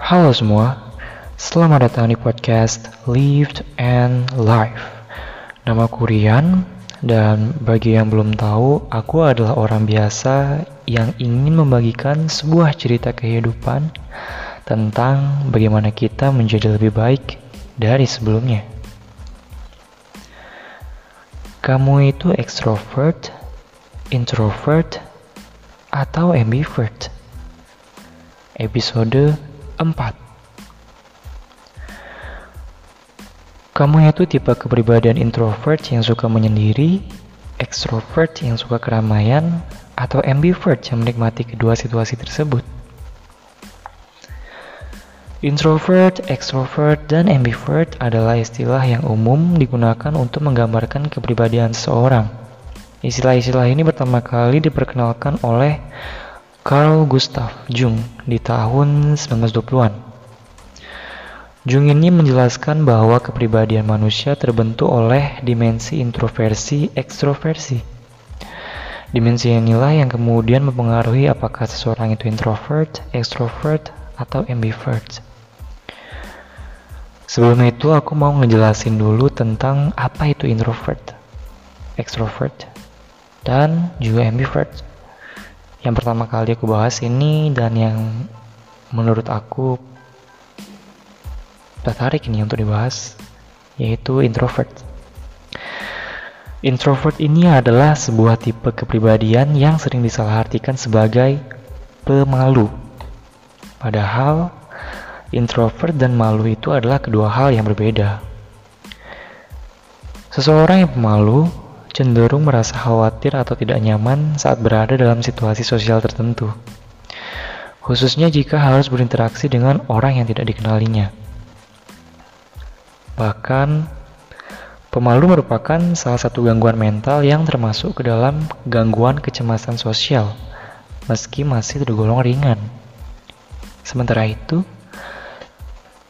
Halo semua, selamat datang di podcast Lived and Life. Nama Rian, dan bagi yang belum tahu, aku adalah orang biasa yang ingin membagikan sebuah cerita kehidupan tentang bagaimana kita menjadi lebih baik dari sebelumnya. Kamu itu extrovert, introvert, atau ambivert? Episode 4 Kamu itu tipe kepribadian introvert yang suka menyendiri, extrovert yang suka keramaian, atau ambivert yang menikmati kedua situasi tersebut? Introvert, extrovert, dan ambivert adalah istilah yang umum digunakan untuk menggambarkan kepribadian seseorang. Istilah-istilah ini pertama kali diperkenalkan oleh Carl Gustav Jung di tahun 1920-an. Jung ini menjelaskan bahwa kepribadian manusia terbentuk oleh dimensi introversi ekstroversi. Dimensi inilah yang kemudian mempengaruhi apakah seseorang itu introvert, extrovert, atau ambivert. Sebelum itu aku mau ngejelasin dulu tentang apa itu introvert, extrovert, dan juga ambivert yang pertama kali aku bahas ini dan yang menurut aku tertarik ini untuk dibahas yaitu introvert. Introvert ini adalah sebuah tipe kepribadian yang sering disalahartikan sebagai pemalu. Padahal introvert dan malu itu adalah kedua hal yang berbeda. Seseorang yang pemalu cenderung merasa khawatir atau tidak nyaman saat berada dalam situasi sosial tertentu, khususnya jika harus berinteraksi dengan orang yang tidak dikenalinya. Bahkan, pemalu merupakan salah satu gangguan mental yang termasuk ke dalam gangguan kecemasan sosial, meski masih tergolong ringan. Sementara itu,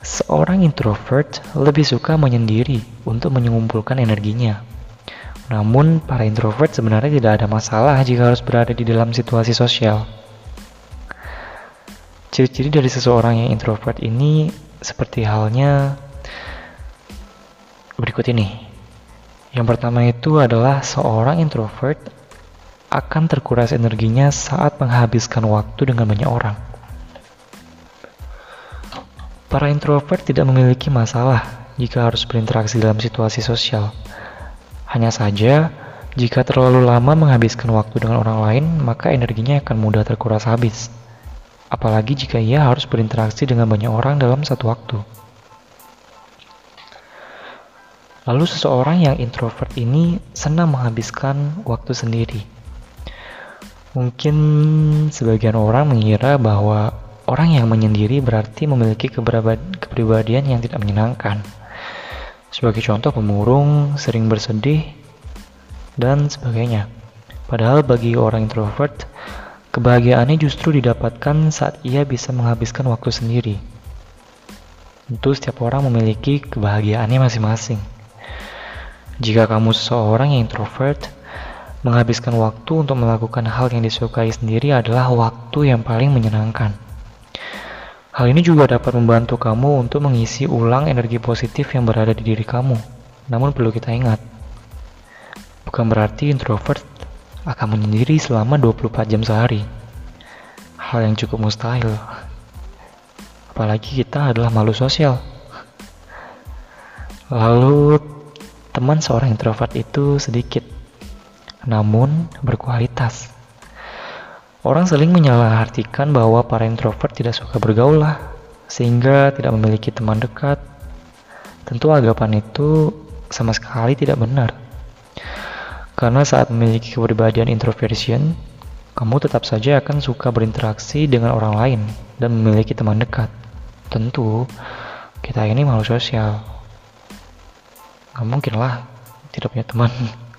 seorang introvert lebih suka menyendiri untuk mengumpulkan energinya namun, para introvert sebenarnya tidak ada masalah jika harus berada di dalam situasi sosial. Ciri-ciri dari seseorang yang introvert ini seperti halnya berikut ini. Yang pertama itu adalah seorang introvert akan terkuras energinya saat menghabiskan waktu dengan banyak orang. Para introvert tidak memiliki masalah jika harus berinteraksi dalam situasi sosial hanya saja, jika terlalu lama menghabiskan waktu dengan orang lain, maka energinya akan mudah terkuras habis. Apalagi jika ia harus berinteraksi dengan banyak orang dalam satu waktu. Lalu seseorang yang introvert ini senang menghabiskan waktu sendiri. Mungkin sebagian orang mengira bahwa orang yang menyendiri berarti memiliki kepribadian yang tidak menyenangkan. Sebagai contoh pemurung, sering bersedih, dan sebagainya. Padahal bagi orang introvert, kebahagiaannya justru didapatkan saat ia bisa menghabiskan waktu sendiri. Tentu setiap orang memiliki kebahagiaannya masing-masing. Jika kamu seseorang yang introvert, menghabiskan waktu untuk melakukan hal yang disukai sendiri adalah waktu yang paling menyenangkan. Hal ini juga dapat membantu kamu untuk mengisi ulang energi positif yang berada di diri kamu. Namun perlu kita ingat, bukan berarti introvert akan menyendiri selama 24 jam sehari. Hal yang cukup mustahil. Apalagi kita adalah malu sosial. Lalu, teman seorang introvert itu sedikit, namun berkualitas. Orang sering menyalahartikan bahwa para introvert tidak suka bergaul lah, sehingga tidak memiliki teman dekat. Tentu anggapan itu sama sekali tidak benar. Karena saat memiliki kepribadian introversion, kamu tetap saja akan suka berinteraksi dengan orang lain dan memiliki teman dekat. Tentu, kita ini malu sosial. Gak mungkin lah tidak punya teman.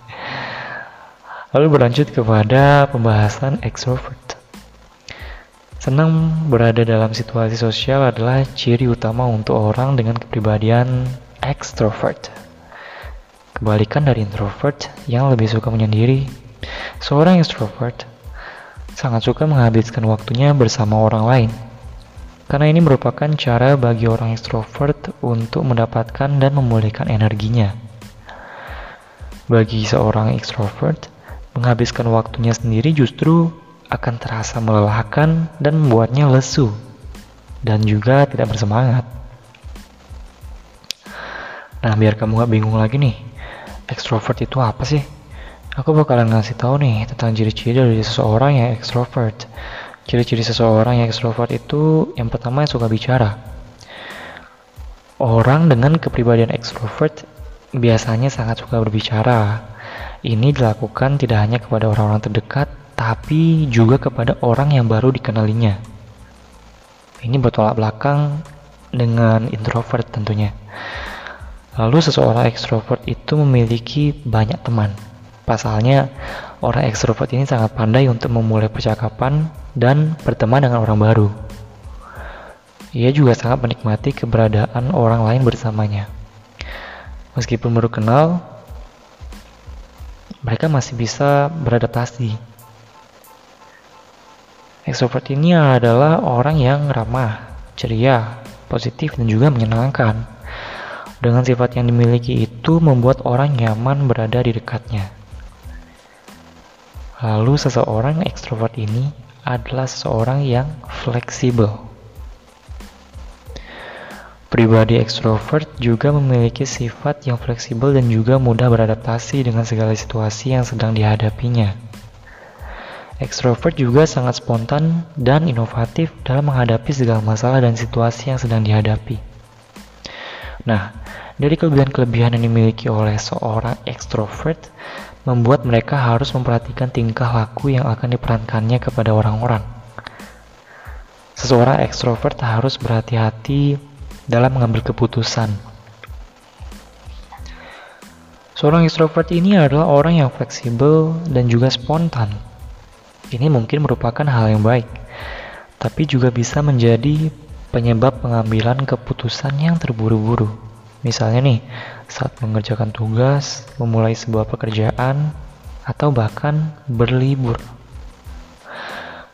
Lalu berlanjut kepada pembahasan extrovert. Senang berada dalam situasi sosial adalah ciri utama untuk orang dengan kepribadian extrovert. Kebalikan dari introvert yang lebih suka menyendiri, seorang extrovert sangat suka menghabiskan waktunya bersama orang lain. Karena ini merupakan cara bagi orang ekstrovert untuk mendapatkan dan memulihkan energinya. Bagi seorang ekstrovert, menghabiskan waktunya sendiri justru akan terasa melelahkan dan membuatnya lesu dan juga tidak bersemangat. Nah, biar kamu gak bingung lagi nih, ekstrovert itu apa sih? Aku bakalan ngasih tahu nih tentang ciri-ciri dari seseorang yang ekstrovert. Ciri-ciri seseorang yang ekstrovert itu yang pertama yang suka bicara. Orang dengan kepribadian ekstrovert biasanya sangat suka berbicara. Ini dilakukan tidak hanya kepada orang-orang terdekat, tapi juga kepada orang yang baru dikenalinya. Ini bertolak belakang dengan introvert tentunya. Lalu seseorang ekstrovert itu memiliki banyak teman. Pasalnya, orang ekstrovert ini sangat pandai untuk memulai percakapan dan berteman dengan orang baru. Ia juga sangat menikmati keberadaan orang lain bersamanya. Meskipun baru kenal, mereka masih bisa beradaptasi. Ekstrovert ini adalah orang yang ramah, ceria, positif, dan juga menyenangkan. Dengan sifat yang dimiliki itu membuat orang nyaman berada di dekatnya. Lalu seseorang ekstrovert ini adalah seseorang yang fleksibel. Pribadi ekstrovert juga memiliki sifat yang fleksibel dan juga mudah beradaptasi dengan segala situasi yang sedang dihadapinya. Ekstrovert juga sangat spontan dan inovatif dalam menghadapi segala masalah dan situasi yang sedang dihadapi. Nah, dari kelebihan-kelebihan yang dimiliki oleh seorang ekstrovert, membuat mereka harus memperhatikan tingkah laku yang akan diperankannya kepada orang-orang. Seseorang ekstrovert harus berhati-hati dalam mengambil keputusan. Seorang ekstrovert ini adalah orang yang fleksibel dan juga spontan. Ini mungkin merupakan hal yang baik, tapi juga bisa menjadi penyebab pengambilan keputusan yang terburu-buru. Misalnya nih, saat mengerjakan tugas, memulai sebuah pekerjaan, atau bahkan berlibur.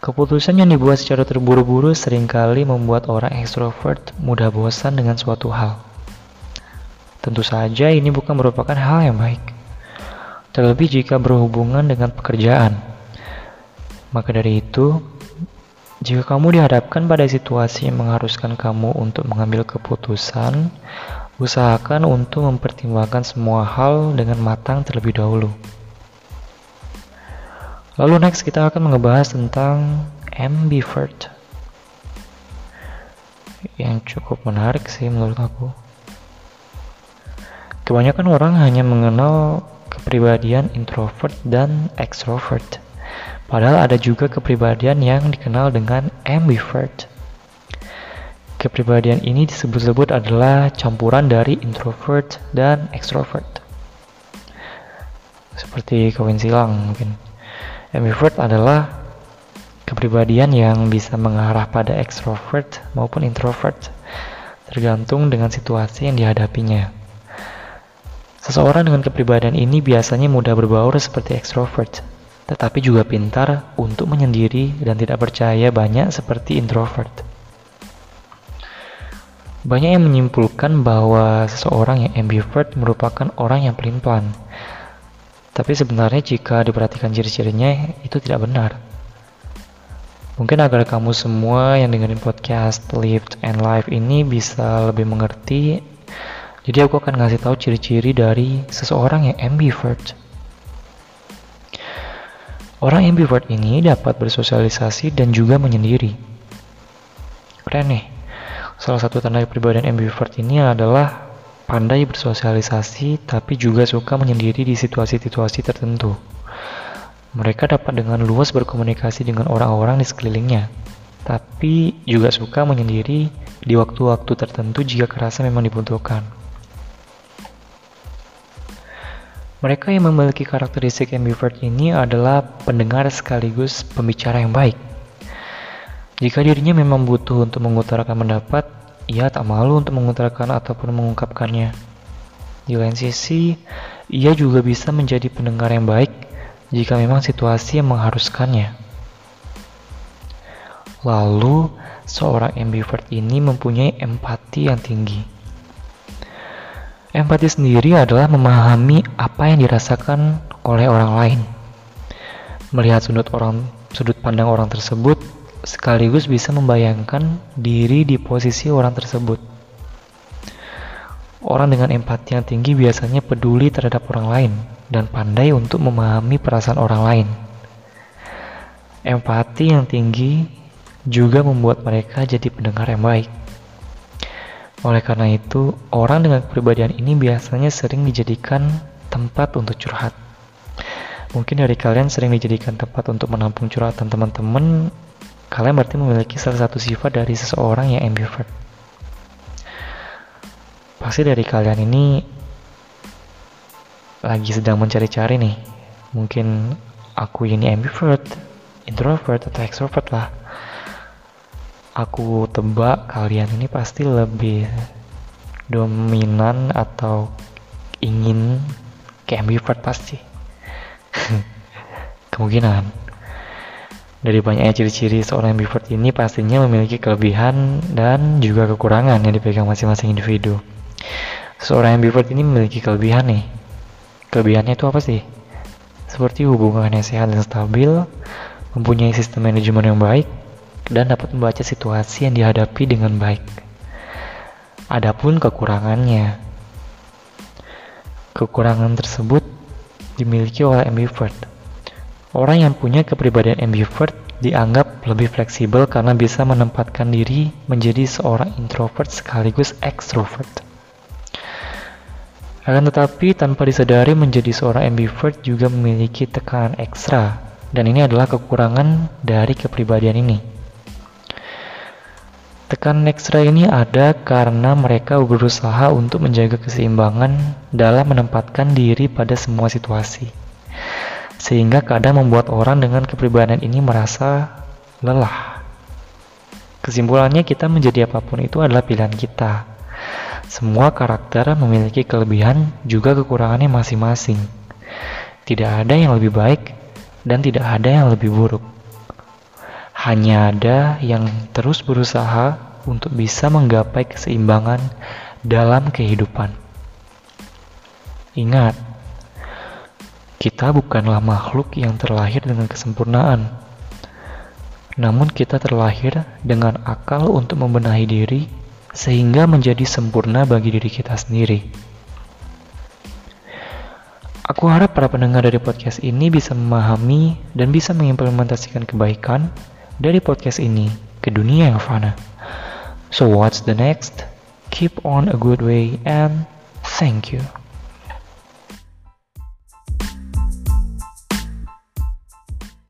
Keputusan yang dibuat secara terburu-buru sering kali membuat orang ekstrovert mudah bosan dengan suatu hal. Tentu saja ini bukan merupakan hal yang baik. Terlebih jika berhubungan dengan pekerjaan. Maka dari itu, jika kamu dihadapkan pada situasi yang mengharuskan kamu untuk mengambil keputusan, Usahakan untuk mempertimbangkan semua hal dengan matang terlebih dahulu. Lalu next kita akan mengebahas tentang ambivert yang cukup menarik sih menurut aku. Kebanyakan orang hanya mengenal kepribadian introvert dan extrovert. Padahal ada juga kepribadian yang dikenal dengan ambivert. Kepribadian ini disebut-sebut adalah campuran dari introvert dan extrovert. Seperti kawin silang mungkin. Ambivert adalah kepribadian yang bisa mengarah pada extrovert maupun introvert, tergantung dengan situasi yang dihadapinya. Seseorang dengan kepribadian ini biasanya mudah berbaur seperti extrovert, tetapi juga pintar untuk menyendiri dan tidak percaya banyak seperti introvert. Banyak yang menyimpulkan bahwa seseorang yang ambivert merupakan orang yang pelin-pelan. Tapi sebenarnya jika diperhatikan ciri-cirinya itu tidak benar. Mungkin agar kamu semua yang dengerin podcast Lived and Life ini bisa lebih mengerti. Jadi aku akan ngasih tahu ciri-ciri dari seseorang yang ambivert. Orang ambivert ini dapat bersosialisasi dan juga menyendiri. Keren nih. Salah satu tanda kepribadian ambivert ini adalah pandai bersosialisasi tapi juga suka menyendiri di situasi-situasi tertentu. Mereka dapat dengan luas berkomunikasi dengan orang-orang di sekelilingnya, tapi juga suka menyendiri di waktu-waktu tertentu jika kerasa memang dibutuhkan. Mereka yang memiliki karakteristik ambivert ini adalah pendengar sekaligus pembicara yang baik. Jika dirinya memang butuh untuk mengutarakan pendapat, ia tak malu untuk mengutarakan ataupun mengungkapkannya. Di lain sisi, ia juga bisa menjadi pendengar yang baik jika memang situasi yang mengharuskannya. Lalu, seorang ambivert ini mempunyai empati yang tinggi. Empati sendiri adalah memahami apa yang dirasakan oleh orang lain. Melihat sudut orang sudut pandang orang tersebut sekaligus bisa membayangkan diri di posisi orang tersebut. Orang dengan empati yang tinggi biasanya peduli terhadap orang lain dan pandai untuk memahami perasaan orang lain. Empati yang tinggi juga membuat mereka jadi pendengar yang baik. Oleh karena itu, orang dengan kepribadian ini biasanya sering dijadikan tempat untuk curhat. Mungkin dari kalian sering dijadikan tempat untuk menampung curhatan teman-teman, kalian berarti memiliki salah satu sifat dari seseorang yang ambivert. Pasti dari kalian ini lagi sedang mencari-cari nih. Mungkin aku ini ambivert, introvert, atau extrovert lah aku tebak kalian ini pasti lebih dominan atau ingin ke ambivert pasti kemungkinan dari banyaknya ciri-ciri seorang ambivert ini pastinya memiliki kelebihan dan juga kekurangan yang dipegang masing-masing individu seorang ambivert ini memiliki kelebihan nih kelebihannya itu apa sih seperti hubungan yang sehat dan stabil mempunyai sistem manajemen yang baik dan dapat membaca situasi yang dihadapi dengan baik. Adapun kekurangannya, kekurangan tersebut dimiliki oleh ambivert. Orang yang punya kepribadian ambivert dianggap lebih fleksibel karena bisa menempatkan diri menjadi seorang introvert sekaligus extrovert. Akan tetapi tanpa disadari menjadi seorang ambivert juga memiliki tekanan ekstra dan ini adalah kekurangan dari kepribadian ini. Tekanan ekstra ini ada karena mereka berusaha untuk menjaga keseimbangan dalam menempatkan diri pada semua situasi. Sehingga kadang membuat orang dengan kepribadian ini merasa lelah. Kesimpulannya kita menjadi apa pun itu adalah pilihan kita. Semua karakter memiliki kelebihan juga kekurangannya masing-masing. Tidak ada yang lebih baik dan tidak ada yang lebih buruk. Hanya ada yang terus berusaha untuk bisa menggapai keseimbangan dalam kehidupan. Ingat, kita bukanlah makhluk yang terlahir dengan kesempurnaan, namun kita terlahir dengan akal untuk membenahi diri sehingga menjadi sempurna bagi diri kita sendiri. Aku harap para pendengar dari podcast ini bisa memahami dan bisa mengimplementasikan kebaikan dari podcast ini ke dunia yang fana. So what's the next? Keep on a good way and thank you.